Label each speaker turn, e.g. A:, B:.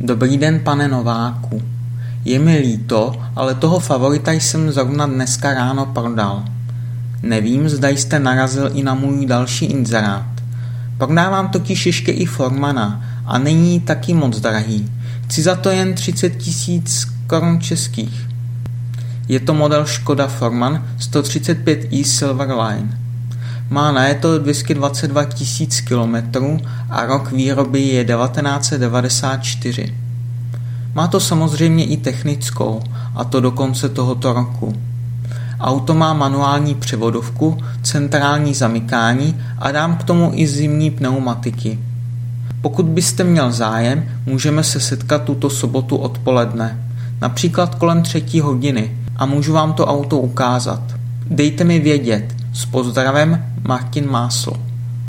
A: Dobrý den, pane Nováku. Je mi líto, ale toho favorita jsem zrovna dneska ráno prodal. Nevím, zda jste narazil i na můj další inzerát. Prodávám totiž ještě i Formana a není taky moc drahý. Chci za to jen 30 tisíc korun českých. Je to model Škoda Forman 135i Silverline. Má najeto 222 tisíc kilometrů a rok výroby je 1994. Má to samozřejmě i technickou, a to do konce tohoto roku. Auto má manuální převodovku, centrální zamykání a dám k tomu i zimní pneumatiky. Pokud byste měl zájem, můžeme se setkat tuto sobotu odpoledne, například kolem třetí hodiny a můžu vám to auto ukázat. Dejte mi vědět. S pozdravem Martin Máslo.